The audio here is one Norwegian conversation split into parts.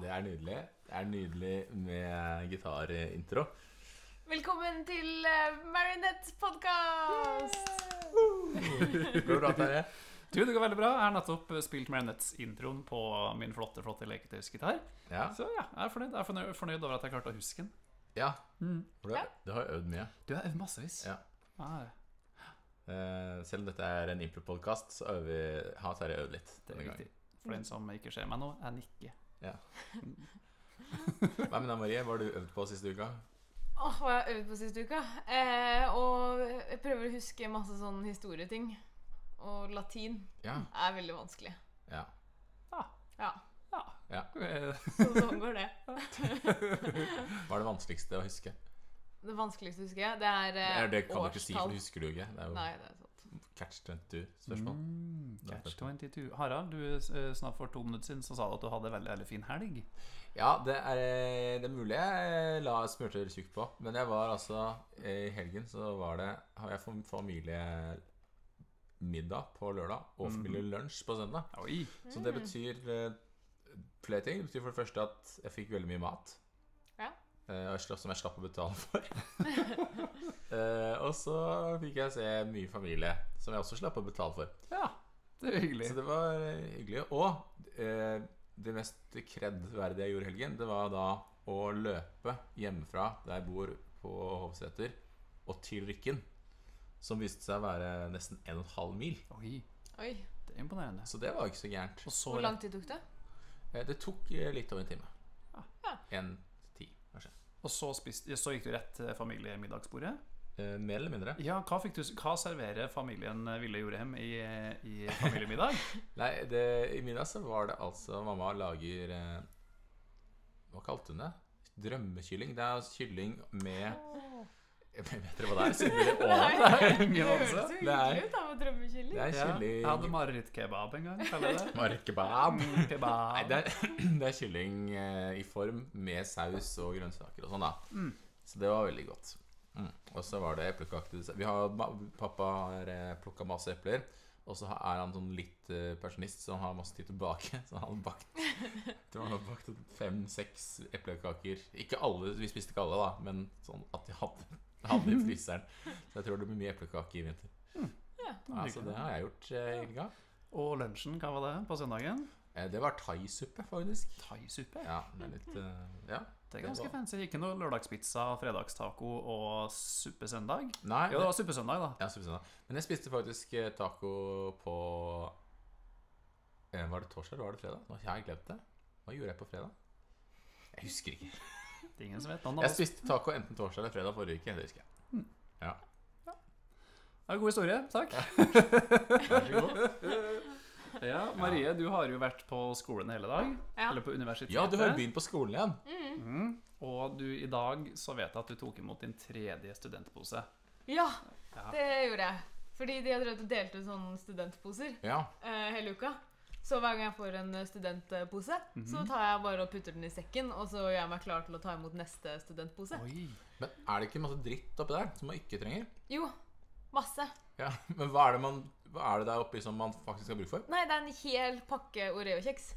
det er nydelig. Det er nydelig med gitarintro. Velkommen til uh, Marinette podcast! Går det bra, Terje? Du, det går veldig bra. Jeg har nettopp spilt Marinette-introen på min flotte flotte leketøysgitar. Ja. Så ja, jeg er fornøyd. Jeg er fornøyd, fornøyd over at jeg klarte å huske den. ja. Mm. For Du, du har øvd mye. Du har øvd massevis. Ja. Ah, uh, selv om dette er en impro-podkast, så øver vi, har Terje øvd litt. det er viktig. For den som ikke ser meg nå, jeg nikker. Hva med deg, Marie? Hva har du øvd på siste uka? Åh, hva jeg har øvd på siste uka? Eh, og jeg prøver å huske masse sånn historieting. Og latin Ja. er veldig vanskelig. ja. Ja, Ja. Ja. Eh, så sånn går det. Hva er det vanskeligste å huske? Det vanskeligste å huske? det er Det, eh, er, det kan du ikke si, for det husker du ikke. Det er jo Nei, det er sant. Catch 22-spørsmål. Mm, catch 22. Harald, du eh, snart for to minutter siden så sa du at du hadde veldig, veldig fin helg. Ja, det er, det er mulig jeg la smørte tjukt på. Men jeg var altså I helgen så var det har jeg familiemiddag på lørdag og familielunsj på søndag. Oi. Så det betyr eh, flere ting. Det betyr for det første at jeg fikk veldig mye mat. Eh, og som jeg slapp å betale for. Eh, og så fikk jeg se mye familie, som jeg også slapp å betale for. Ja, det var hyggelig. Så det var eh, hyggelig. Og eh, det mest kred-verdige jeg gjorde i helgen, det var da å løpe hjemmefra der jeg bor på Hovseter, og til Rykken. Som viste seg å være nesten 1,5 mil. Oi, Oi, det er imponerende. Så det var ikke så gærent. Og så Hvor lang tid tok det? Eh, Det tok litt over en time. Ja. En. Og så, spist, så gikk du rett til familiemiddagsbordet? Eh, Mer eller mindre. Ja, hva, fikk du, hva serverer familien Ville Jorheim i, i familiemiddag? Nei, det, i middag så var det altså Mamma lager eh, Hva kalte hun det? Drømmekylling. Det er kylling med Vet dere hva det er? Dere det høres er- hyggelig ut da, drømmekylling. Det er Ja, kylling jeg hadde marerittkebab en gang. Marerittkebab. det. Markebab. Nei, det er, det er kylling eh, i form med saus og grønnsaker og sånn, da. Mm. Så det var veldig godt. Mm. Og så var det. Vi har, pappa har eh, plukka masse epler. Og så er han sånn litt personist pensjonist, så han har masse tid tilbake. Så han har bakt han har bakt fem-seks eplekaker. Ikke alle, vi spiste ikke alle, da, men sånn at de hadde, hadde i fryseren. Så jeg tror det blir mye eplekake i vinter. Mm. Ja, så det har jeg gjort eh, i helga. Og lunsjen, hva var det på søndagen? Eh, Det var thaisuppe, faktisk. Thaisuppe. Ja, det er litt eh, Ja. Det er det var- fancy. Ikke noe lørdagspizza, fredagstaco og suppesøndag? Nei, Jo, det var suppesøndag, da. ja, suppesøndag. Men jeg spiste faktisk taco på eh, Var det torsdag eller var det fredag? Nå har jeg glemt det. Hva gjorde jeg på fredag? Jeg husker ikke. Det er ingen som vet. navnet av Jeg spiste taco enten torsdag eller fredag forrige uke. Det husker jeg. Ja. Det er en god historie. Takk. Vær så god. Ja, Marie, du har jo vært på skolen hele dag. Ja. Eller på universitetet. Ja, du har jo begynt på skolen igjen. Mm. Og du, i dag så vet jeg at du tok imot din tredje studentpose. Ja, Ja. det gjorde jeg. Fordi de har drevet og delt ut sånne studentposer Ja. uh, hele uka. Så hver gang jeg får en eh, studentpose, så tar jeg bare og putter den i sekken, og så gjør jeg meg klar til å ta imot neste studentpose. Oi. Men er det ikke masse dritt oppi der som man ikke trenger? Jo, masse. Ja, Men hva er det, man, hva er det der oppi som man faktisk har bruk for? Nei, det er en hel pakke Oreo-kjeks.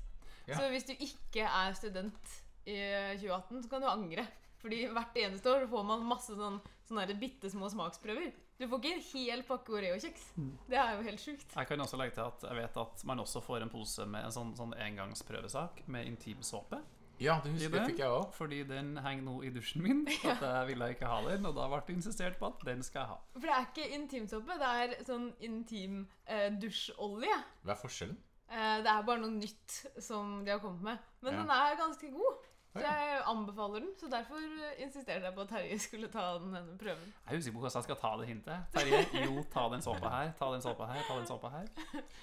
Ja. Så hvis du ikke er student i 2018, så kan du angre. Fordi hvert eneste år får man masse sånn, sånne bitte små smaksprøver. Du får ikke en hel pakke Oreo-kjeks. Det er jo helt sjukt. Jeg kan også legge til at jeg vet at man også får en pose med en sånn, sånn engangsprøvesak med intimsåpe. Ja, det husker det? fikk jeg òg. Fordi den henger nå i dusjen min. At jeg ville ikke ha den, og da ble det insistert på at den skal jeg ha. For det er ikke intimsåpe, det er sånn intim eh, dusjolje. Hva er forskjellen? Eh, det er bare noe nytt som de har kommet med. Men Ja. den er ganske god. Så jeg anbefaler den. Så derfor eh, insisterte jeg på at Terje skulle ta den, denne prøven. Jeg er usikker på hvordan jeg skal ta det hintet. Terje, jo, ta den såpa her, ta den såpa her, ta den såpa her.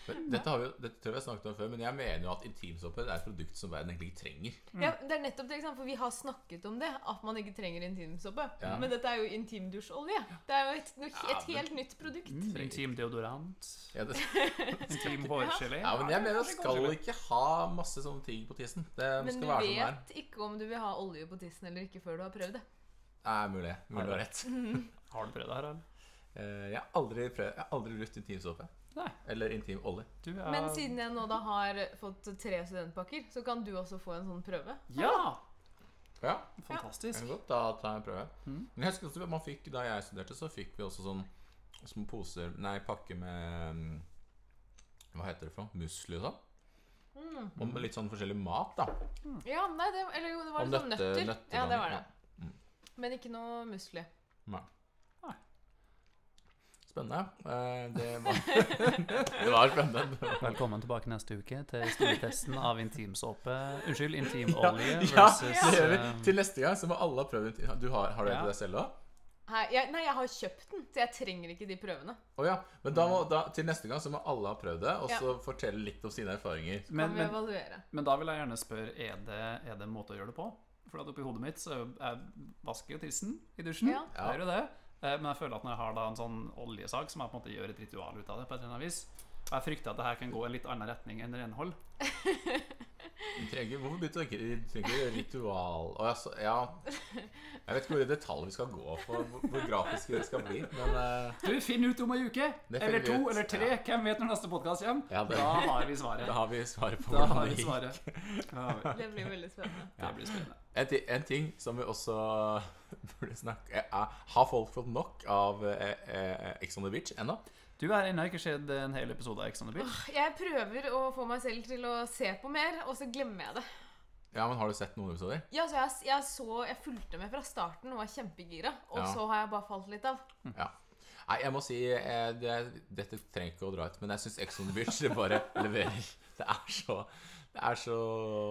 Dette, har vi, dette tror jeg vi har snakket om før, men jeg mener jo at intimsåpe er et produkt som verden egentlig ikke trenger. Ja, det er nettopp det, ikke sant? For vi har snakket om det, at man ikke trenger intimsåpe. Ja. Men dette er jo intimdusjolje. Det er jo et, et men- helt nytt produkt. Mm, intim deodorant, Ja, det, intim hårgelé. ja, men jeg mener man skal ikke ha masse sånne ting på tissen. Det Men skal du være sånn det er. Ikke om du vil ha olje på tissen eller ikke før du har prøvd det. Nei, mulig. Mulig du har rett. Har du prøvd det her, eller? Eh, jeg har aldri prøvd Jeg har aldri brukt intimsåpe. Nei. Eller intimolje. Du er Men siden jeg nå da har fått tre studentpakker, så kan du også få en sånn prøve. Ja! Ja, Mm. Fantastisk. det er godt. Da tar jeg en prøve. Mhm. Men jeg husker også man fikk, Da jeg studerte, så fikk vi også sånn små poser Nei, pakke med mm, Hva heter det for noe? Musli og sånn. Mm. Og med litt sånn forskjellig mat, da. Ja, nei, det, eller jo, det var sånn nøtte- nøtter. nøtter ja, det var ja. det. Men ikke noe musli. Nei. Nei. Spennende. Eh, Det var, det var spennende. Velkommen tilbake neste uke til stortesten av intimsåpe Unnskyld, intimolje Ja, versus det gjør vi. eh, Til neste gang så må alle ha prøvd intim- Du har, har Ja. til deg selv òg? Nei jeg, nei, jeg har kjøpt den, så jeg trenger ikke de prøvene. Oh, ja. Men da må, da, til neste gang så må alle ha prøvd det, og Ja. så fortelle litt om sine erfaringer. Men, kan vi men, men da vil jeg gjerne spørre Er det, er det en måte å gjøre det på? For oppi hodet mitt så jeg vasker jo tissen i dusjen. Ja. Jeg gjør jo det. Eh, Men jeg føler at når jeg har da en sånn oljesak, så må jeg på en måte gjøre et ritual ut av det. på et eller annet vis Og jeg frykter at det her kan gå i en litt annen retning enn renhold. Du trenger, hvorfor begynte du ikke Vi trenger ikke ritual og jeg, så, ja. Jeg vet ikke hvor i detalj vi skal gå for hvor, hvor grafiske det skal bli, men uh, Du, finn ut om ei uke! Eller to, ut. eller tre. Hvem vet når neste podkast kommer? Ja, Da har vi svaret. da har vi svaret på Da hvordan det gikk. svaret. Da har vi. Det blir veldig spennende. Det blir spennende. En, en ting som vi også burde snakke er, Har folk fått nok av eh, eh, Ex on the Beach ennå? Du har ennå ikke sett en hel episode av Ex on the Beach. Jeg prøver å få meg selv til å se på mer, og så glemmer jeg det. Ja, men Har du sett noen episoder? Ja, så jeg, jeg, så, jeg fulgte med fra starten og var kjempegira, og Ja. så har jeg bare falt litt av. Ja. Nei, jeg må si jeg, det, Dette trenger ikke å dra ut, men jeg syns Ex on the Beach det bare leverer. Det er så det er så,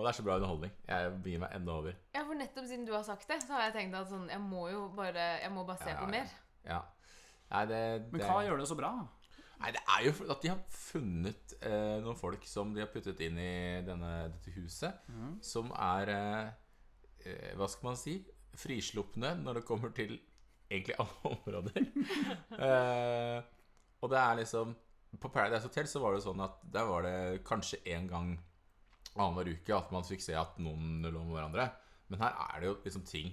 det er så bra underholdning. Jeg gir meg enda over. Ja, for nettopp siden du har sagt det, så har jeg tenkt at sånn, jeg må jo bare, jeg må bare se Ja, ja, på mer. Ja. Nei, det, Men hva gjør det så bra? Nei, det er jo at de har funnet eh, noen folk som de har puttet inn i denne, dette huset, mm. som er eh, eh, Hva skal man si? Frislupne når det kommer til egentlig alle områder. eh, og det er liksom På Paradise Hotel så var det sånn at der var det kanskje én gang annenhver uke at man fikk se at noen lå med hverandre. Men her er det jo liksom ting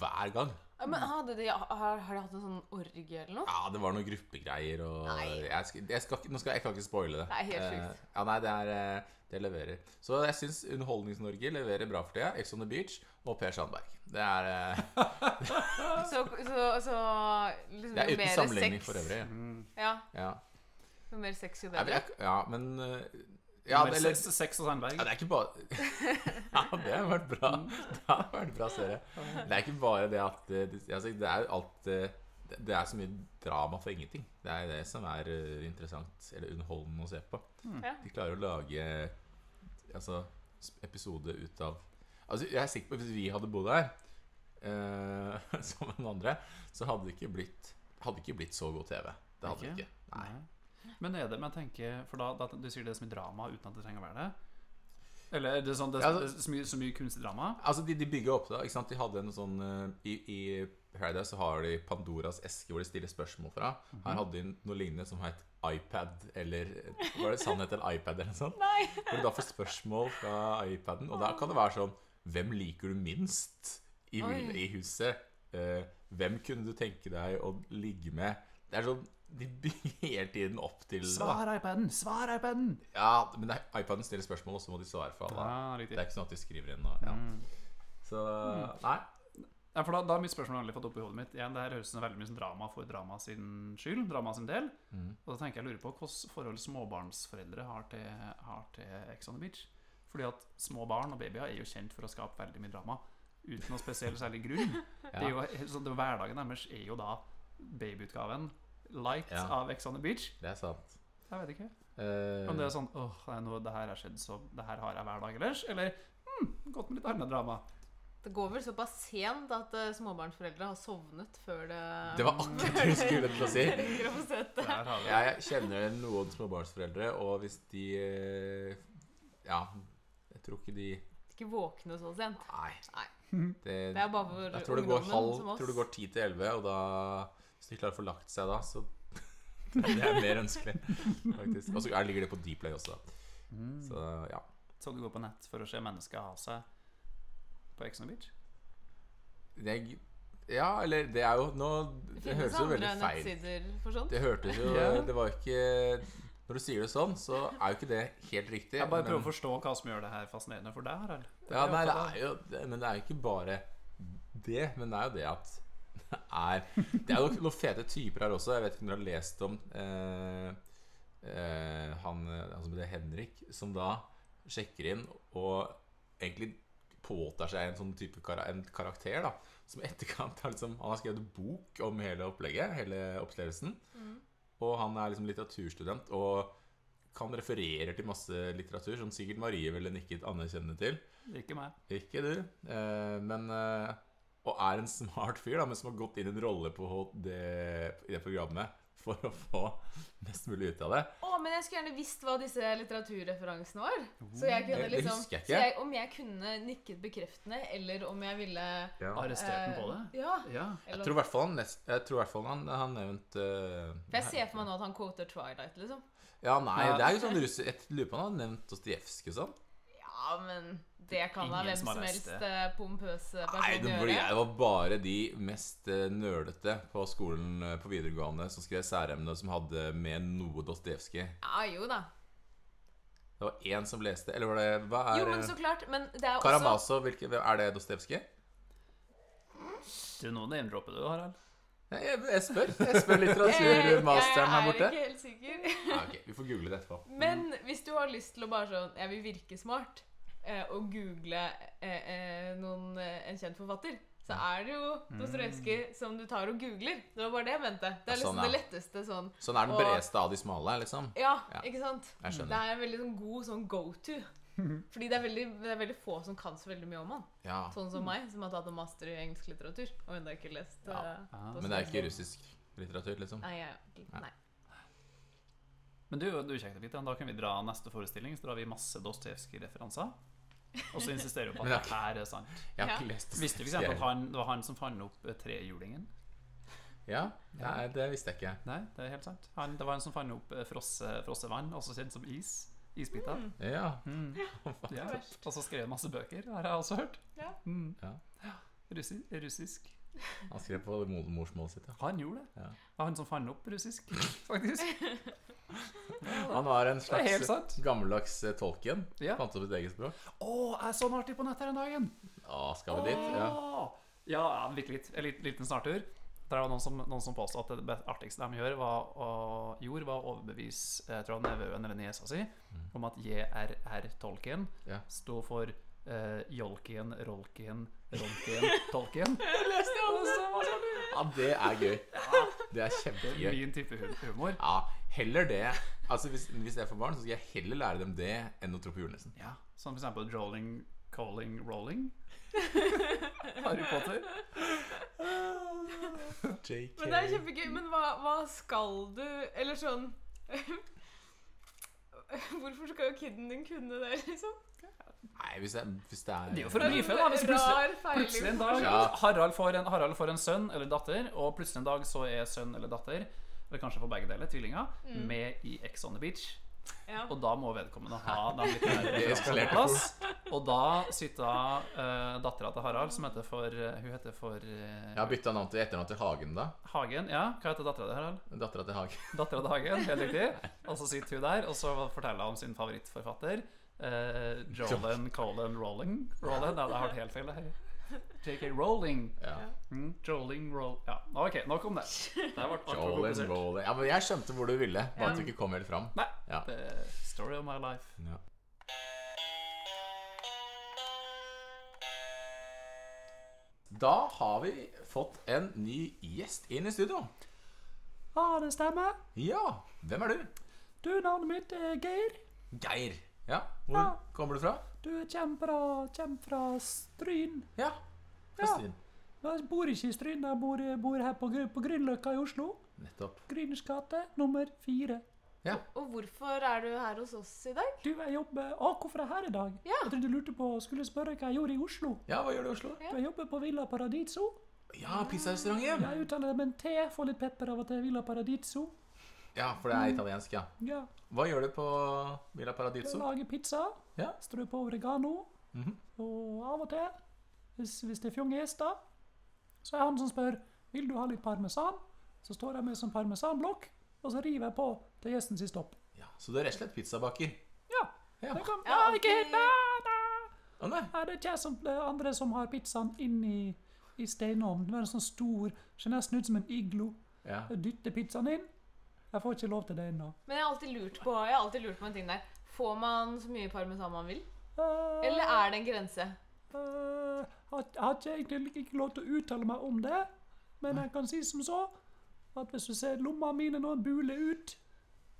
hver gang. Ja, Men hadde de, har, har de hatt en sånn orgie eller noe? Ja, det var noen gruppegreier og Nei. jeg, skal, jeg, skal, ikke- skal, jeg kan ikke spoile det. Er helt Eh, sjukt. ja, nei, det er eh, Det leverer. Så jeg syns Underholdnings-Norge leverer bra for tida. Ex on the Beach og Per Sandberg. Det er, eh, Så, så, så liksom, det er uten sammenligning sex- for øvrig. Mm. Ja, Ja, mer sex, jo bedre. ja men eh, ja, Mer eller, sex, og Sandberg. ja, det er ikke bare Ja, det har vært bra. Det har vært bra serie. Det er ikke bare det at eh, det, altså, det er alt eh, det, er så mye drama for ingenting. Det er det som er eh, interessant, eller underholdende å se på. De klarer å lage altså, episode ut av Altså, Jeg er sikker på at hvis vi hadde bodd her eh, sammen med andre, så hadde det ikke blitt, hadde ikke blitt så god TV. Det hadde det ikke. Nei. Men er det men jeg tenker For da, da du sier det er så mye drama uten at det trenger å være det? Eller er det sånn det, Ja, det, altså- er så, mye, så mye kunstig drama? Altså, de, de bygger opp det. ikke sant? De hadde en sånn eh, I, i Paradise så har de Pandoras eske hvor de stiller spørsmål fra. Her hadde de noe lignende som het iPad, eller Var det sannhet eller iPad, eller noe sånt? Nei! Hvor du da får spørsmål fra iPaden, og da kan det være sånn Hvem liker du minst i, i huset? Uh, hvem kunne du tenke deg å ligge med? Det er sånn De bygger hele tiden opp til Svar iPaden! Svar iPaden! Ja, men det er, iPaden stiller spørsmål, og så må de svare for alle. Ja, Det er ikke sånn at de skriver inn og ja. Mm. Så Nei. Ja, for da, da har mitt spørsmål veldig fått opp i hodet mitt. Igjen, det her høres veldig mye som drama for drama sin skyld. Drama sin del. Mm. Og da tenker jeg lurer på hvilket forhold småbarnsforeldre har til, har til Ex on the Beach. Fordi at små barn og babyer er jo kjent for å skape veldig mye drama. Uten noe spesiell særlig grunn. Det er jo, så det, hverdagen deres er jo da babyutgaven light Ja. av Ex on the Beach. Det er sant. Jeg vet ikke. Uh, Om det er sånn åh, er noe, det her har skjedd, så det her har jeg hver dag ellers. Eller hm, godt med litt annet drama. Det går vel såpass sent at uh, småbarnsforeldre har sovnet før det det var akkurat det du skulle til å si. Jeg kjenner noen småbarnsforeldre, og hvis de eh, Ja, jeg tror ikke de Ikke våkne så sent. Nei. Nei. Det, Det er bare for jeg tror det går ungdommen som oss. Jeg tror det går ti til elleve, og da Hvis de klarer å få lagt seg da, så Det er mer ønskelig, faktisk. Og så er- ligger det på Dplay også. Mm. Så ja. Så du går på nett for å se mennesker ha seg på Ex Beach? Jeg Ja, eller det er jo Nå Det Det høres jo veldig feil for sånt. Det hørtes jo Det var ikke Når du sier det sånn, så er jo ikke det helt riktig. Jeg bare prøver men- å forstå hva som gjør det her fascinerende for deg, Harald. Ja, nei, det er jo Men det er jo ikke bare det. Men det er jo det at er Det er noen fete typer her også. Jeg vet ikke om dere har lest om eh, eh, han, han som heter Henrik, som da sjekker inn og egentlig påtar seg en sånn type kar en karakter, da. Som etterkant har liksom Han har skrevet bok om hele opplegget, hele opplevelsen. Og han er liksom litteraturstudent og kan referere til masse litteratur som sikkert Marie ville nikket anerkjennende til. Ikke meg. Ikke du, eh, men eh, Og er en smart fyr, da, men som har gått inn i en rolle på det, i det programmet for å få mest mulig ut av det. Å, men jeg skulle gjerne visst hva disse litteraturreferansene var. Så jeg kunne Det- det liksom husker jeg så jeg, Om jeg kunne nikket bekreftende, eller om jeg ville Arrestert den på det? Ja. Ja. Jeg Eller, tror i hvert fall han, nest, jeg tror i hvert fall han, han nevnt eh, for jeg ser for meg nå at han quoter Twilight, liksom. Ja, nei, Ja. det er jo sånn russ... Jeg lurer på om han har nevnt Dostojevskij og sånn. Ja, men det kan da hvem som som helst det. eh, pompøse Nei, person det, gjøre. det var bare de mest nølete på skolen eh, på videregående som skrev særemne som hadde med noe Dostojevskij. Ja, jo da. Det var én som leste Eller var det Hva er Jo, men så klart. Men det er også Karamazov, hvilke, er det Dostojevskij? Du, nå name-dropper du, Harald. Nei, Jeg, jeg spør. Jeg spør Eh, litteraturmasteren her borte. Jeg er ikke helt sikker. Ja, ok, Vi får google det etterpå. Men hvis du har lyst til å bare sånn Jeg vil virke smart eh, og google eh, eh, noen, eh, en kjent forfatter, så er det jo Dostojevskij som du tar og googler. Det var bare det jeg mente. Det er Ja, sånn, liksom ja. det letteste sånn Sånn er den Og- bredeste av de smale, liksom. Ja, Ja. ikke sant? Jeg Det er en veldig sånn god sånn go to. Fordi det er, veldig, det er veldig få som kan så veldig mye om han. Ja, Sånn som meg, som har tatt en master i engelsk litteratur og ennå ikke lest Ja. eh, Men det er ikke russisk litteratur, liksom. Nei, nei. Men du, du kjekt litt, da kan vi dra neste forestilling. Så drar vi masse Dostojevskij-referanser. Og så insisterer hun på at det det her er sant. Jeg har ikke lest Visste du f.eks. at han, det var han som fant opp eh, trehjulingen? Ja, nei, det visste jeg ikke. Nei, det er helt sant. Han, det var han som fant opp eh, frosse, frossevann, også kjent som is. Isbiter. Ja, Mm. Ja. Og så skrev han masse bøker, har jeg også hørt. Ja. Mm. Ja. Russi russisk. Han skrev på mo- morsmålet sitt. Ja. Han gjorde det. Ja. Det var han som fant opp russisk, faktisk. Han var en Det er slags gammeldags eh, tolken. Ja. Fant opp et eget språk. Å, jeg så en artig på nett her en dagen. Å, skal vi dit? Ja. Ja, ja litt. En liten, liten snartur. Der var noen som, noen som påstod at det artigste de gjør var, å, gjorde, var å overbevise jeg tror nevøen eller niesa si om at JRR Tolkien Ja. sto for uh, Jolkien, Rolkien, Rolkien, Tolkien. ja, det er gøy. Det er Det er kjempegøy. min type humor. Ja, heller det. Altså, hvis, hvis jeg får barn, så skal jeg heller lære dem det enn å tro på julenissen. Ja, Som eksempel Drolling, Calling, Rolling. Harry Potter. JK. Men det er kjempegøy. Men hva, hva skal du Eller sånn Hvorfor skal jo kiden din kunne det, liksom? Nei, hvis, jeg, hvis det er Det er jo for å brife, da. Hvis plutselig, plutselig en dag Ja. Harald får, en, Harald får en sønn eller datter, og plutselig en dag så er sønn eller datter, eller kanskje for begge deler, tvillinger, med i Ex on the Beach. Ja. Og da må vedkommende ha de litt mer Det eskalerte plass. Og da sitter uh, dattera til Harald, som heter for eh, Hun heter for eh, Jeg har bytta navn til etternavn til Hagen, da. Hagen. Ja, hva heter dattera til Harald? Dattera til Hagen. Dattera til Hagen, helt riktig. Og så sitter hun der, og så forteller hun om sin favorittforfatter. Uh, Jolan Colin Rowling. Rolling? Ja, det har vært helt feil. JK Rowling. Ja. Mm, Joling Roll... Ja, ok, nok om det. Jolin. Rowling. Ja, men jeg skjønte hvor du ville, bare at du ikke kom helt fram. Nei. Ja. det er Story of my life. Ja. Da har vi fått en ny gjest inn i studio. Ja, det stemmer. Ja, hvem er du? Du, navnet mitt er Geir. Geir. Ja, hvor Ja. kommer du fra? Du kommer fra, kommer fra Stryn. Ja, Ja. Jeg bor ikke i Stryn, jeg bor, bor her på, på Grünerløkka i Oslo. Nettopp. Grüners gate nummer fire. Ja. Og hvorfor er du her hos oss i dag? Du, jeg jobber Å, hvorfor er jeg her i dag? Ja. Jeg trodde du lurte på Skulle spørre hva jeg gjorde i Oslo. ja, hva gjør du i Oslo? Ja. Jeg jobber på Villa Paradiso. Ja, pizzarestauranten. Jeg uttaler det med en T, får litt pepper av og til. Villa Paradiso. Ja, for det er italiensk, ja. Ja, Hva gjør du på Villa jeg Paradiso? lager pizza. Ja. Strø på oregano. Mhm. Og av og til, hvis, hvis det er fjonge gjester, Så er han som spør vil du ha litt parmesan. Så står jeg med som parmesanblokk, og så river jeg på til gjesten sier stopp. Ja, Så du er rett og slett pizzabaker? Ja. Ja. Det kan, Ja, ja, ikke helt da, da. Oh, nei. Nei, det er ikke jeg som det er andre som har pizzaen inni i, i steinovnen. Det er en sånn stor, ser nesten ut som en iglo. Ja. Dytter pizzaen inn. Jeg får ikke lov til det ennå. Men jeg har alltid lurt på, jeg har alltid lurt på en ting der. Får man så mye parmesan man vil? Eh, Eller er det en grense? eh, jeg har ikke egentlig ikke lov til å uttale meg om det, men jeg kan si som så at hvis du ser lomma mine nå bule ut,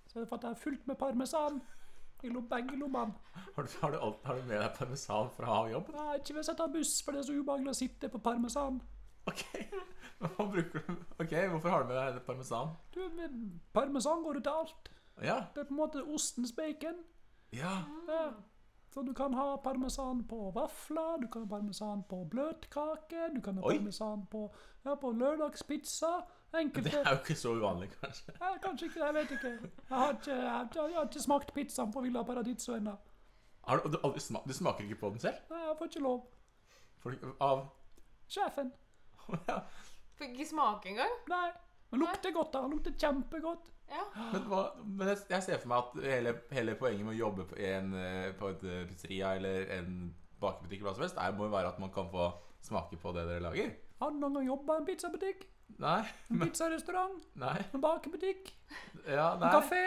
så er det for at jeg er fullt med parmesan i begge lommene. Har, du, har, du har du med deg parmesan fra jobb? Nei, ikke hvis jeg tar buss, for det er så ubehagelig å sitte på parmesan. Ok. Hva bruker du Ok, Hvorfor har du med deg parmesan? Du, med parmesan går ut til alt. Ja. Det er på en måte ostens bacon. Ja. Ja. Så du kan ha parmesan på vafler, du kan ha parmesan på bløtkake, du kan ha Oi. parmesan på, ja, på lørdagspizza. Det er jo ikke så uvanlig, kanskje. ja, Kanskje ikke, jeg vet ikke, jeg har, ikke- jeg har ikke smakt pizzaen på Villa Paradiso ennå. Du, du, du smaker ikke på den selv? Nei, Jeg får ikke lov. For, av Sjefen. ja. Får ikke smake engang? Nei. Den lukter godt, da. Den lukter kjempegodt. Ja. Men, hva, men jeg, jeg ser for meg at hele, hele poenget med å jobbe på, en, eh, på et eh, pizzeria eller en bakebutikk, eller hva som helst, er, må jo være at man kan få smake på det dere lager. Har du noen gang jobba i en pizzabutikk? Nei. En pizzarestaurant? nei. En bakebutikk? Ja, En kafé?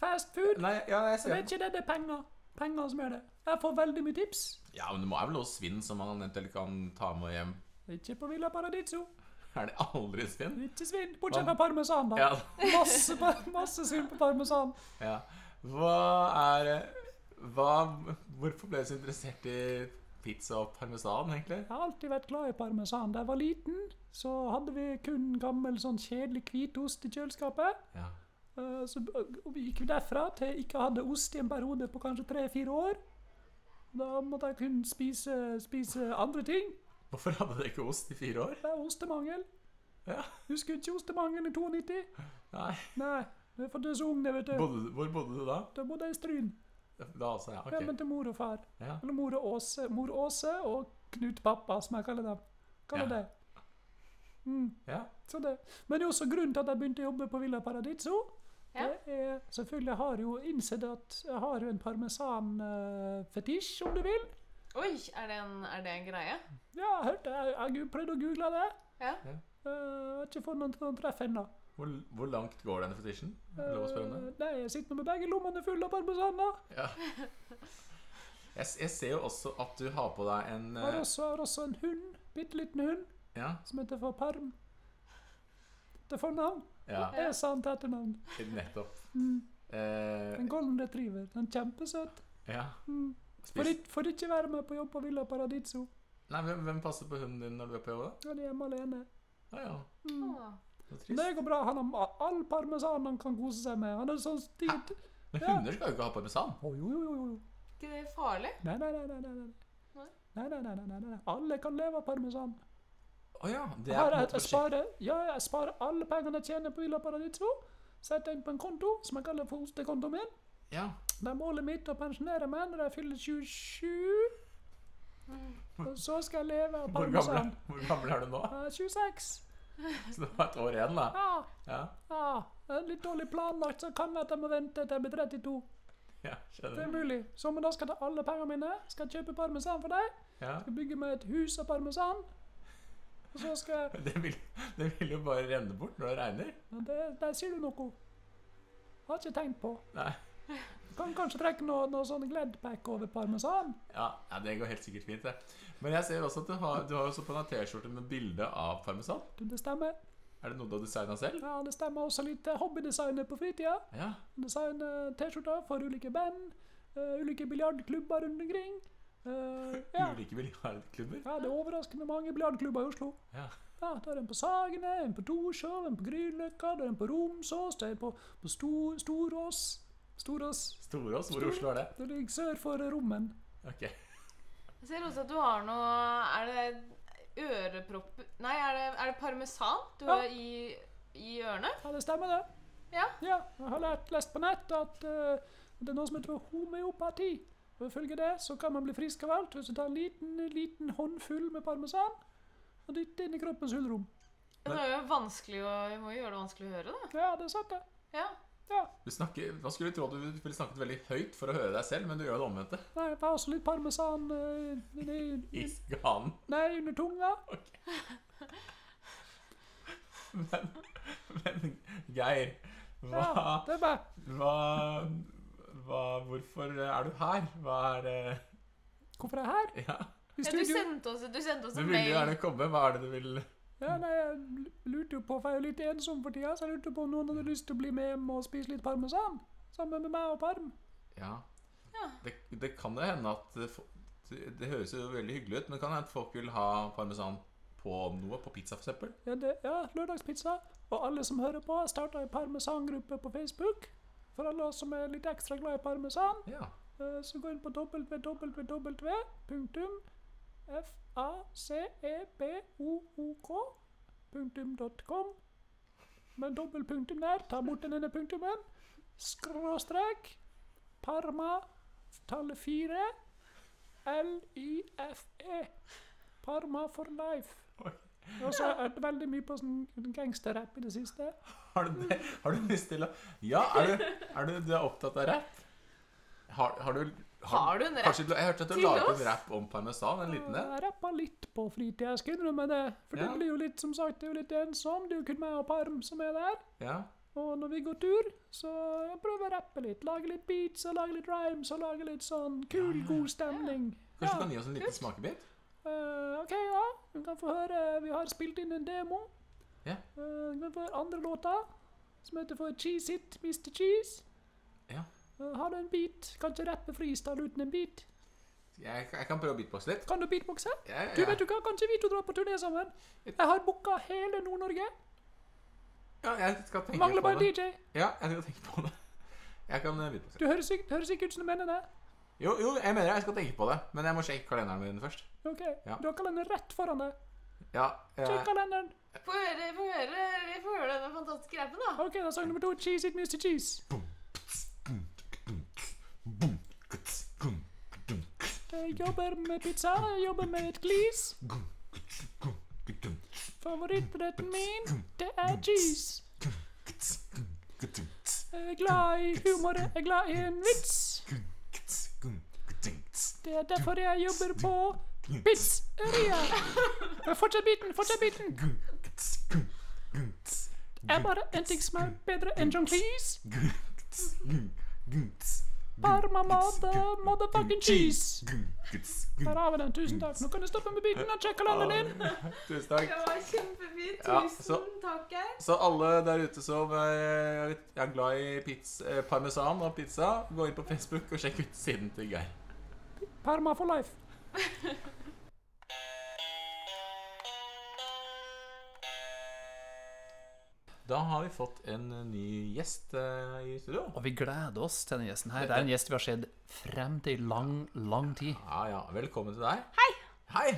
Fast food? Nei, ja, jeg ser... Det vet ikke det, det er penger. Penger som gjør det. Jeg får veldig mye tips. Ja, men det må er vel noe svinn som man eventuelt kan ta med hjem. Ikke på Villa Paradiso. Er det aldri svinn? Ikke svinn. Bortsett fra parmesan, da. Ja. Masse, masse svinn på parmesan. ja. Hva er hva, Hvorfor ble du så interessert i pizza og parmesan, egentlig? Jeg har alltid vært glad i parmesan. Da jeg var liten, så hadde vi kun gammel, sånn kjedelig hvitost i kjøleskapet. Ja. Eh, Så vi gikk vi derfra til jeg ikke hadde ost i en periode på kanskje tre-fire år. Da måtte jeg kun spise, spise andre ting. Hvorfor hadde dere ikke ost i fire år? Det er ostemangel. Ja. Husker du ikke ostemangel i 92? Nei. Nei, det er for du er så ung, vet du. Bodde, hvor bodde du da? Da bodde jeg i Stryn. Da altså, ja. Hjemmen Ok. til mor og far. Ja. Eller mor og Åse, mor Åse og Knut pappa, som jeg kaller dem. Kaller Ja. det. Mm, ja. så det. Men det er også grunnen til at jeg begynte å jobbe på Villa Paradiso. Ja. Det er, selvfølgelig jeg har jo innsett at jeg har jo en parmesan-fetisj, om du vil. Oi, er det en, er det en greie? Ja, jeg hørte, jeg har prøvd å google det. Ja. Eh, Jeg har ikke fått noen, noen treff ennå. Hvor, hvor langt går denne fetisjen? Er det Lov å spørre om det? Eh, Nei, jeg sitter nå med begge lommene fulle av parmesan. da. Ja. Jeg, s- jeg ser jo også at du har på deg en Jeg har eh, også, har også en hund, bitte liten hund, Ja. som heter for Parm. Til fornavn. ja Det er sant etternavn. nettopp. Mm. Eh, En golden retriever. Den er kjempesøt. ja. Mm. Får, ikke, får ikke være med på jobb på Villa Paradiso. Nei, hvem, hvem passer på hunden din når du er på jobb? da? Han er hjemme alene. Ah, ja. Mm. Ah. Det går bra. Han har all parmesan han kan kose seg med. Han er sånn stigt. Men ja. hunder skal jo ikke ha parmesan. Å, jo, jo, jo, jo. ikke det farlig? Nei, nei, nei. nei, nei, nei. Nei? Nei, nei, nei, nei, nei, nei. Alle kan leve av parmesan. Å ja. Det er jeg, jeg, sparer, ja, jeg sparer alle pengene jeg tjener på Villa Paradiso. Setter inn på en konto som jeg kaller for ostekontoen min. Ja. Det er målet mitt å pensjonere meg når jeg fyller 27. Og så skal jeg leve av parmesan. hvor gammel er du nå? Jeg er 26. Så det var et år igjen, da. Ja, Ja. ja. Litt dårlig planlagt, så kan det at jeg må vente til jeg blir 32. ja Det er mulig. Så men da skal ta alle pengene mine. Skal jeg kjøpe parmesan for deg. Ja. Skal bygge meg et hus av parmesan. Og så skal jeg Det vil, det vil jo bare renne bort når det regner. ja, det, Der sier du noe. Har ikke tenkt på. Nei. Kan kanskje trekke noe, noe sånn Gledpack over parmesan. Ja, ja, det går helt sikkert fint, det. Men jeg ser også at du har, du har også på en T-skjorte med bilde av parmesan. Du, Det stemmer. Er det noe du har designa selv? Ja, det stemmer også litt hobbydesigner på fritida. Ja. Designer T-skjorter for ulike band, uh, ulike biljardklubber rundt omkring. Uh, ja. Ulike biljardklubber. ja, det er overraskende mange biljardklubber i Oslo. Ja. Ja, Da er en på Sagene, en på Torshov, en på Grünerløkka, det er en på Romsås, en på, på Stor, Storås. Storås. Storås? Hvor i Oslo er det? Det ligger sør for Rommen. Ok. Jeg ser også at du har noe Er det ørepropp... Nei, er det, er det parmesan du Ja. har i, i ørene? Ja, det stemmer det. Ja. Ja, jeg har lært, lest på nett at eh, det er noe som heter homeopati. Og Ifølge det så kan man bli frisk av alt hvis du tar en liten, liten håndfull med parmesan. og dytter inn i kroppens hulrom. Det er jo vanskelig å Vi må jo gjøre det vanskelig å høre, da. Ja, det er sant, det. Ja. Du snakker, Man skulle tro at du ville snakket veldig høyt for å høre deg selv, men du gjør det omvendte. Nei, jeg tar også litt parmesan eh, inni- I ganen. Nei, under tunga. Men, men Geir, hva, Ja, det er hva, hva Hvorfor er du her? Hva er uh... Hvorfor er jeg her? Ja, I ja du sendte oss, du sendte oss du en mail. Du ville gjerne komme. Hva er det du vil Ja, nei, jeg lurte jo på, for jeg er jo litt ensom for tida, så jeg lurte på om noen hadde lyst til å bli med hjem og spise litt parmesan. Sammen med meg og Parm. Ja. Ja. Det, det kan jo hende at det, det, det høres jo veldig hyggelig ut, men kan hende at folk vil ha parmesan på noe? På pizza, eksempel? Ja, det, ja, lørdagspizza. Og alle som hører på, starta ei parmesangruppe på Facebook. For alle oss som er litt ekstra glad i parmesan, Ja. eh, så gå inn på www.facebok.com. Med dobbeltpunktum der. Ta bort den ene punktumen. Skråstrek. Parma. Tallet fire. L-Y-F-E. Parma for life. Oi. Og så har jeg hørt veldig mye på sånn gangsterrapp i det siste. Har du, har du lyst til å Ja, er du, er du, du er opptatt av rapp? Har, har du Har du en rapp Kanskje du, Jeg hørte at du til laget oss? en rapp om parmesan, en liten en? Jeg rappa litt på fritida, jeg skal innrømme det. For Ja. du blir jo litt, som sagt, det er jo litt ensom. Det er jo kun meg og Parm som er der. Ja. Og når vi går tur, så jeg prøver jeg å rappe litt. Lage litt beats og lage litt rhymes og lage litt sånn kul, god stemning. Kanskje du kan gi oss en liten smakebit? Uh, OK, ja. Du kan få høre Vi har spilt inn en demo. Ja. Uh, du kan få høre andre låta, som heter for Cheese It, Mr. Cheese. Ja. Eh, har du en beat? Kan ikke rappe freestyle uten en beat. Jeg, jeg kan prøve å beatboxe litt. Kan du beatboxe? ja Du, vet du hva? Kanskje vi to drar på turné sammen? Jeg har booka hele Nord-Norge. ja, jeg skal tenke Mangler på bare Mangler en DJ. Ja, jeg skal tenke på det. Jeg kan eh, beatboxe. Du høres ikke, høres ikke ut som du mener det. Jo, jo, jeg mener det. jeg skal tenke på det, men jeg må sjekke kalenderen min først. Ok, Ja. Du har kalenderen rett foran deg. Ja, Sjekk jeg, kalenderen. Få høre, få høre, få høre denne fantastiske rappen, da. Ok, da sang nummer to. Cheese it, Mr. Cheese. Jeg jobber med pizza, jeg jobber med et glis. Favorittretten min, det er cheese. Jeg er glad i humor, jeg er glad i en vits. Det er derfor jeg jobber på pizzeria. Fortsett biten, fortsett biten. Det er bare en ting som er bedre enn John Cleese. Parma mother, motherfucking cheese. Der har vi den. Tusen takk. Nå kan du stoppe med biten og sjekke kalenderen din. Tusen takk. Det var kjempefint. Tusen så- takk, Så alle der ute som eh, er glad i pizza, eh, parmesan og pizza, gå inn på Facebook og sjekk ut siden til Geir. Parma for life. Da har vi fått en eh, ny gjest uh, i studio. Og vi gleder oss til denne gjesten her. Det er en gjest vi har sett frem til i lang, lang tid. Ja, ja. Velkommen til deg. Hei. Hei.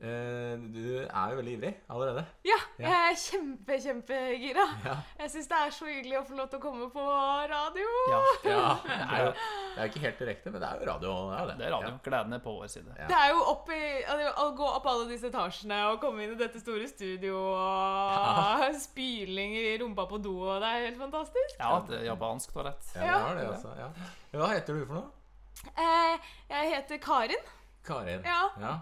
Eh, du er jo veldig ivrig allerede. Ja, Ja. jeg er kjempe, kjempegira. Ja. Jeg syns det er så hyggelig å få lov til å komme på radio. Ja, ja det, er jo, det er jo ikke helt direkte, men det er jo radio. Det er, det. det er radio. Gleden er på vår side. Ja. Det er jo opp i, altså, å gå opp alle disse etasjene og komme inn i dette store studio og spyling i rumpa på do, og det er helt fantastisk. Ja, det er japansk toalett. Ja, det er det, altså. Ja. Hva heter du for noe? Eh, jeg heter Karin. Karin. Ja. Ja.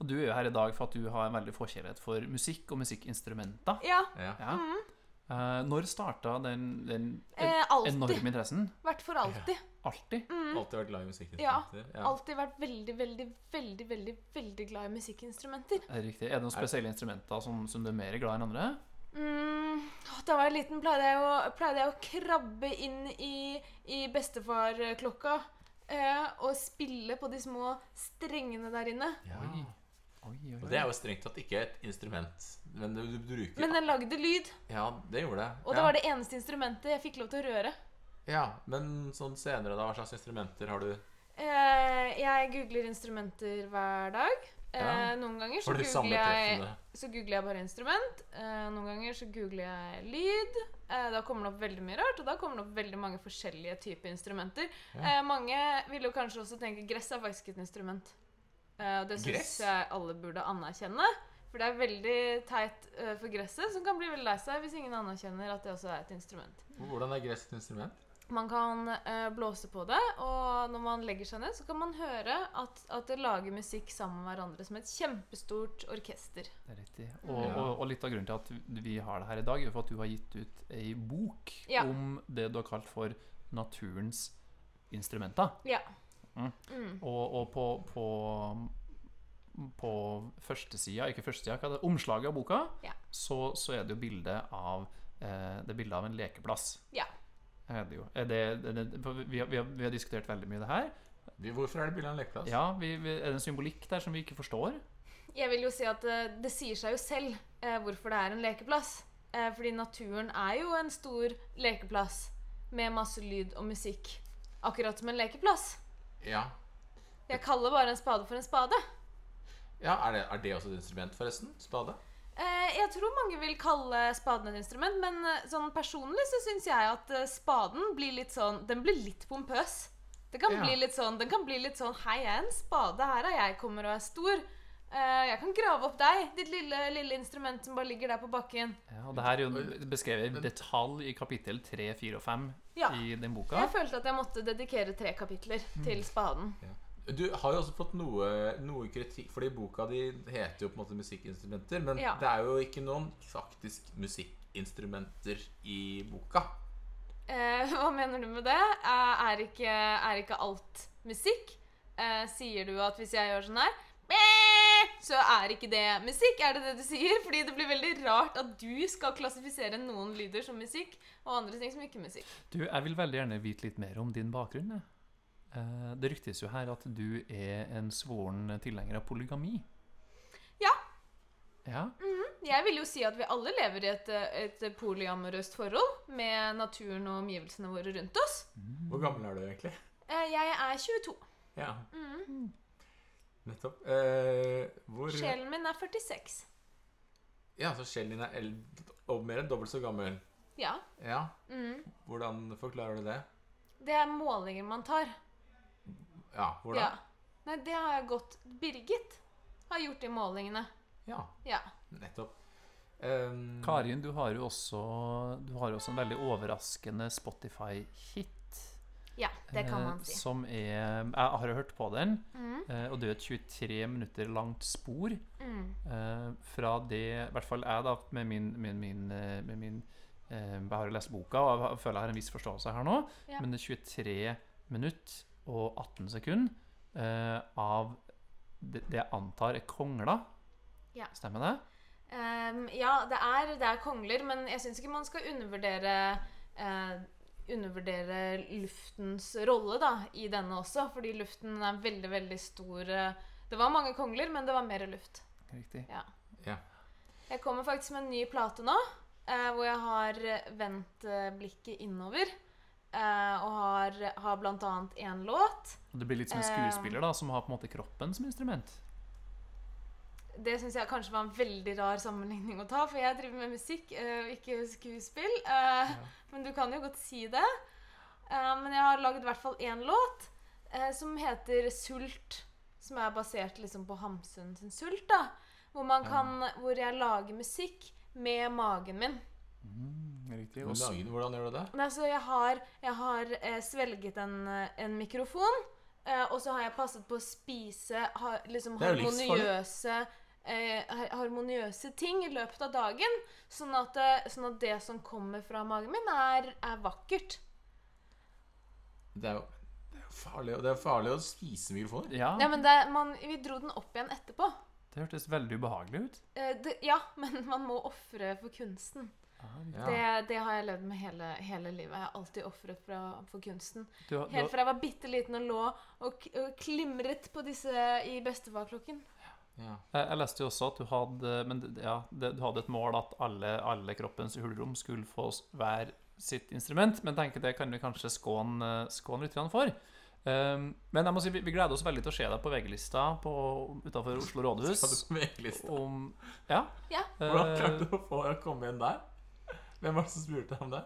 Og du er jo her i dag for at du har en veldig forkjærlighet for musikk og musikkinstrumenter. Ja. ja. Mm -hmm. uh, når starta den, den Eh, enorme interessen? Vært for alltid. Alltid? Alltid vært glad i musikkinstrumenter. Ja. Alltid vært veldig, veldig, veldig veldig, veldig glad i musikkinstrumenter. Er det riktig? Er det noen spesielle instrumenter som, som du er mer glad i enn andre? Mm, da jeg var liten, pleide jeg å, pleide jeg å krabbe inn i, i bestefarklokka eh, og spille på de små strengene der inne. Ja. Oi. Oi, oi, Og det er jo strengt tatt ikke et instrument, men du, du bruker Men den lagde lyd, Ja, det gjorde det. og ja. det var det eneste instrumentet jeg fikk lov til å røre. Ja, Men sånn senere, da? Hva slags instrumenter har du? Eh, jeg googler instrumenter hver dag. Eh, Ja. Noen ganger så googler, jeg, så googler jeg bare instrument. Eh, noen ganger så googler jeg lyd. Eh, da kommer det opp veldig mye rart, og da kommer det opp veldig mange forskjellige typer instrumenter. Ja. Eh, mange vil jo kanskje også tenke gress er faktisk et instrument. Eh, og det syns jeg alle burde anerkjenne. For det er veldig teit eh, for gresset, som kan bli veldig lei seg hvis ingen anerkjenner at det også er et instrument. Hvordan er gress et instrument? Man kan eh, blåse på det, og når man legger seg ned, så kan man høre at, at det lager musikk sammen med hverandre som et kjempestort orkester. Det er riktig. Og, Ja. og, og litt av grunnen til at vi har det her i dag, er for at du har gitt ut ei bok Ja. om det du har kalt for naturens instrumenter. Ja. Mm. Mm. Og, og på, på, på førstesida, ikke førstesida, hva er det, omslaget av boka, Ja. så, så er det jo bilde av eh, Det er bilde av en lekeplass. Ja. Er det jo. Er det, er det, vi, har, vi, har, vi har diskutert veldig mye det her. Hvorfor er det bilde av en lekeplass? Ja, vi, vi, Er det en symbolikk der som vi ikke forstår? Jeg vil jo si at eh, det sier seg jo selv eh, hvorfor det er en lekeplass. Eh, fordi naturen er jo en stor lekeplass med masse lyd og musikk. Akkurat som en lekeplass. Ja. Jeg kaller bare en spade for en spade. ja er, det, er det også et instrument, forresten? Spade? Eh, jeg tror mange vil kalle spaden et instrument, men eh, sånn personlig så syns jeg at eh, spaden blir litt sånn Den blir litt pompøs. Det kan Ja. bli litt sånn Den kan bli litt sånn Hei, jeg er en spade. Her er jeg kommer og er stor. Eh, jeg kan grave opp deg, ditt lille, lille instrument som bare ligger der på bakken. Ja, og det her er jo beskrevet i detalj i kapittel 3, 4 og 5 Ja. i den boka. Jeg følte at jeg måtte dedikere tre kapitler til spaden. Du har jo også fått noe, noe kritikk, fordi boka di heter jo på en måte musikkinstrumenter, men Ja. det er jo ikke noen faktisk musikkinstrumenter i boka. Eh, hva mener du med det? Eh, er, ikke, er ikke alt musikk? Eh, sier du at hvis jeg gjør sånn her så er ikke det musikk? Er det det du sier? Fordi det blir veldig rart at du skal klassifisere noen lyder som musikk, og andre ting som ikke musikk. Du, jeg vil veldig gjerne vite litt mer om din bakgrunn. Eh, det ryktes jo her at du er en svoren tilhenger av polygami. Ja. Ja, Jeg vil jo si at vi alle lever i et, eh, et polyamorøst forhold med naturen og omgivelsene våre rundt oss. Hvor gammel er du egentlig? Eh, jeg er 22. Ja, Mm. Nettopp. Eh, hvor Sjelen min er 46. Ja, så sjelen din er eld og mer enn dobbelt så gammel. Ja. Ja, Mm. hvordan forklarer du det? Det er målinger man tar. Ja, hvordan? Ja. Nei, det har jeg gått Birgit har gjort de målingene. Ja, Ja. nettopp. Um, Karin, du har jo også, du har også en veldig overraskende Spotify-hit. Ja, det kan eh, man si. Som er Jeg har jo hørt på den, Mm, eh, og det er et 23 minutter langt spor. mm. Eh, fra det I hvert fall jeg, da, med min, med min, eh, med min eh, Jeg har jo lest boka, og jeg føler jeg har en viss forståelse her nå. Ja. Men det er 23 minutter og 18 sekunder eh, av det, det jeg antar er kongler. Ja. Stemmer det? Um, ja, det er, det er kongler, men jeg syns ikke man skal undervurdere eh, Undervurdere luftens rolle da, i denne også, fordi luften er veldig, veldig stor. eh, Det var mange kongler, men det var mer luft. Riktig. Ja. Ja. Jeg kommer faktisk med en ny plate nå, eh, hvor jeg har eh, vendt eh, blikket innover. eh, og har, har blant annet én låt. Og det blir litt som en Eh. skuespiller da, som har på en måte kroppen som instrument. Det syns jeg kanskje var en veldig rar sammenligning å ta, for jeg driver med musikk, eh, ikke skuespill. Ja. Men du kan jo godt si det. Eh, men jeg har lagd i hvert fall én låt eh, som heter 'Sult'. Som er basert liksom på Hamsun sin sult. da Hvor, man kan, hvor jeg lager musikk med magen min. Mm, riktig. Men Og hvordan gjør du det? Nei, så jeg har, jeg har eh, svelget en, eh, en mikrofon, eh, og så har jeg passet på å spise ha, liksom harmoniøse eh, harmoniøse ting i løpet av dagen, sånn at, eh, sånn at det som kommer fra magen min, er, er vakkert. Det er jo, det er farlig, det er farlig å spise mikrofoner. Ja, Ja, men det, man, vi dro den opp igjen etterpå. det hørtes veldig ubehagelig ut. Eh, det, ja, men man må ofre for kunsten. Ja. Det, det har jeg levd med hele, hele livet. Jeg har alltid ofret for, for kunsten. Du, du, Helt fra jeg var bitte liten og lå og, og klimret på disse i bestefarklokken. Ja. jeg, jeg leste jo også at du hadde Men ja, det, du hadde et mål at alle, alle kroppens hulrom skulle få hver sitt instrument, men tenker det kan vi kanskje skåne, skåne litt for. Um, men jeg må si, vi, vi gleder oss veldig til å se deg på VG-lista utafor Oslo rådhus. Om Ja. Ja. Hvordan eh, klarte du å få å komme inn der? Hvem var det som spurte om det?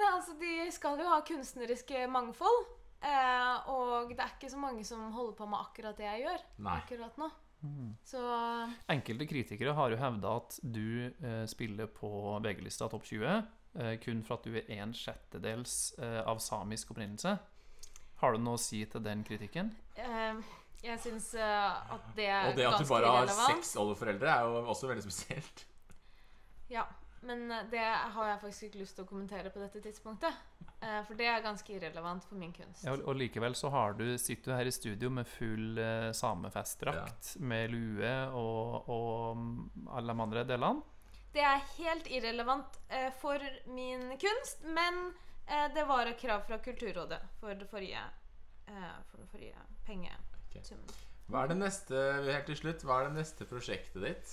Nei, altså, De skal jo ha kunstnerisk mangfold. Eh, og det er ikke så mange som holder på med akkurat det jeg gjør Nei. akkurat nå. Mm. Så Enkelte kritikere har jo hevda at du eh, spiller på VG-lista Topp 20 eh, kun for at du er en sjettedels eh, av samisk opprinnelse. Har du noe å si til den kritikken? eh, jeg syns eh, at det er Og det at du bare bare har irrelevant. seks oldeforeldre, er jo også veldig spesielt. Ja, men eh, det har jeg faktisk ikke lyst til å kommentere på dette tidspunktet. Eh, for det er ganske irrelevant for min kunst. Ja, og- likevel så har du, sitter du her i studio med full eh, samefestdrakt, med lue og, og mm, alle de andre delene. Det er helt irrelevant eh, for min kunst, men eh, det var et krav fra Kulturrådet for det forrige, eh, for det forrige pengesummen. Hva er det neste helt til slutt, hva er det neste prosjektet ditt?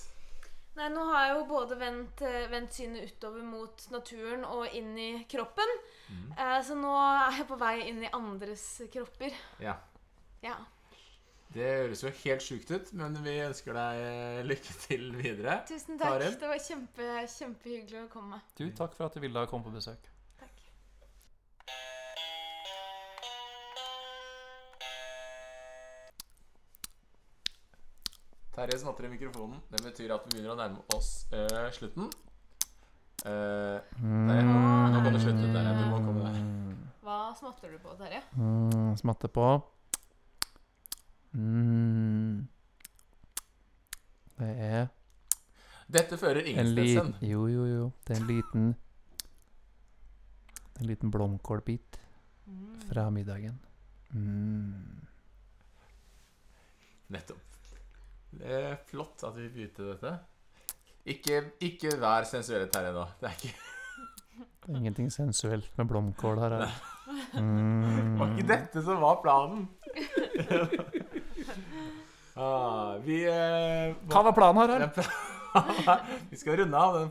Nei, nå har jeg jo både vendt, eh, vendt synet utover mot naturen og inn i kroppen. Mm. Eh, så nå er jeg på vei inn i andres kropper. Ja. Ja. Det høres jo helt sjukt ut, men vi ønsker deg eh, lykke til videre. Tusen takk. Karin? Det var kjempe, kjempehyggelig å komme. Du, takk for at du ville komme på besøk. Terje smatter i mikrofonen. Det betyr at vi begynner å nærme oss uh, slutten. Uh, Terje, nå kan du slutte, Terje. Du må komme deg. Hva smatter du på, Terje? Mm, smatter på. Mm. Det er Dette fører ingen hen. Jo, jo, jo. Det er en liten En liten blomkålbit fra middagen. Mm. Nettopp. Det er flott at vi begynte dette. Ikke, ikke vær sensuelle, Terje, nå. Det er ikke, Det er ingenting sensuelt med blomkål her. her. det var ikke Mm. dette som var planen. ah, vi eh, Hva var planen, Harald? Vi skal runde av den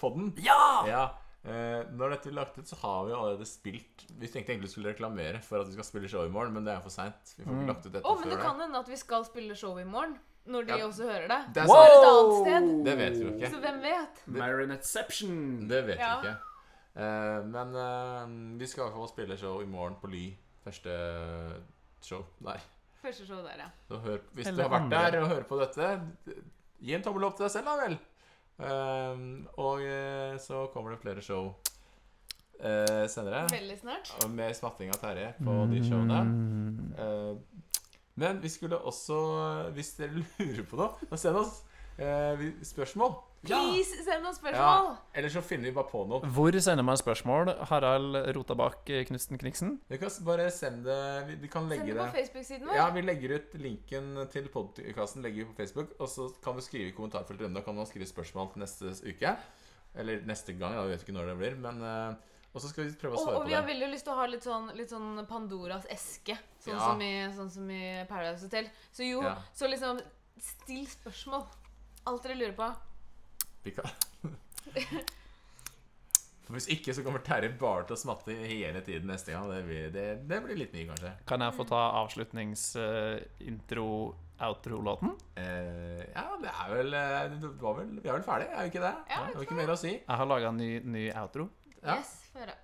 podden. Ja! Ja. Eh, når dette blir lagt ut, så har vi allerede spilt Vi tenkte egentlig vi skulle reklamere for at vi skal spille show i morgen, men det er for seint. Vi får Mm. ikke lagt ut dette Å, men det kan hende at vi skal spille show i morgen. Når de Ja. også hører det. Det er Så er et annet sted. Det vet vi jo ikke. Så hvem vet? Marinetteception. Det vet Ja. vi ikke. Eh, men eh, vi skal i hvert fall spille show i morgen på Ly. Første show der. Første show der, ja. Så hør, hvis Eller du har vært andre. der og hører på dette, gi en tommel opp til deg selv, da vel. Eh, og eh, så kommer det flere show eh, senere. Veldig snart. Med smatting av Terje på de showene. Eh, men vi skulle også, hvis dere lurer på noe, send oss spørsmål. Please, send noen spørsmål! Eller så finner vi bare på noe. Hvor sender man spørsmål? Harald Rotabakk Knutsen Kniksen? Vi kan bare sende det Vi, vi kan legge Send det på Facebook-siden vår. Ja, vi legger ut linken til podkasten legger vi på Facebook, og så kan du skrive i kommentarfeltet under. Da kan man skrive spørsmål til neste uke. Eller neste gang, Ja, vi vet ikke når det blir. Men eh, Og så skal vi prøve å Og, svare og på vi har veldig lyst til å ha litt sånn, litt sånn Pandoras eske. Sånn, Ja. som, i, sånn som i Paradise Hotel. Så jo, Ja. så liksom Still spørsmål. Alt dere lurer på. For Hvis ikke, så kommer Terje bare til å smatte hele tiden neste gang. Det blir, det, det blir litt mye, kanskje. Kan jeg få ta avslutnings-intro-outro-låten? Uh, ja, det er vel, eh, det var vel Vi er vel ferdig, er vi ikke det? Ja, det var ikke mer å si. Jeg har laga en ny, ny outro. Ja. Yes, for høre.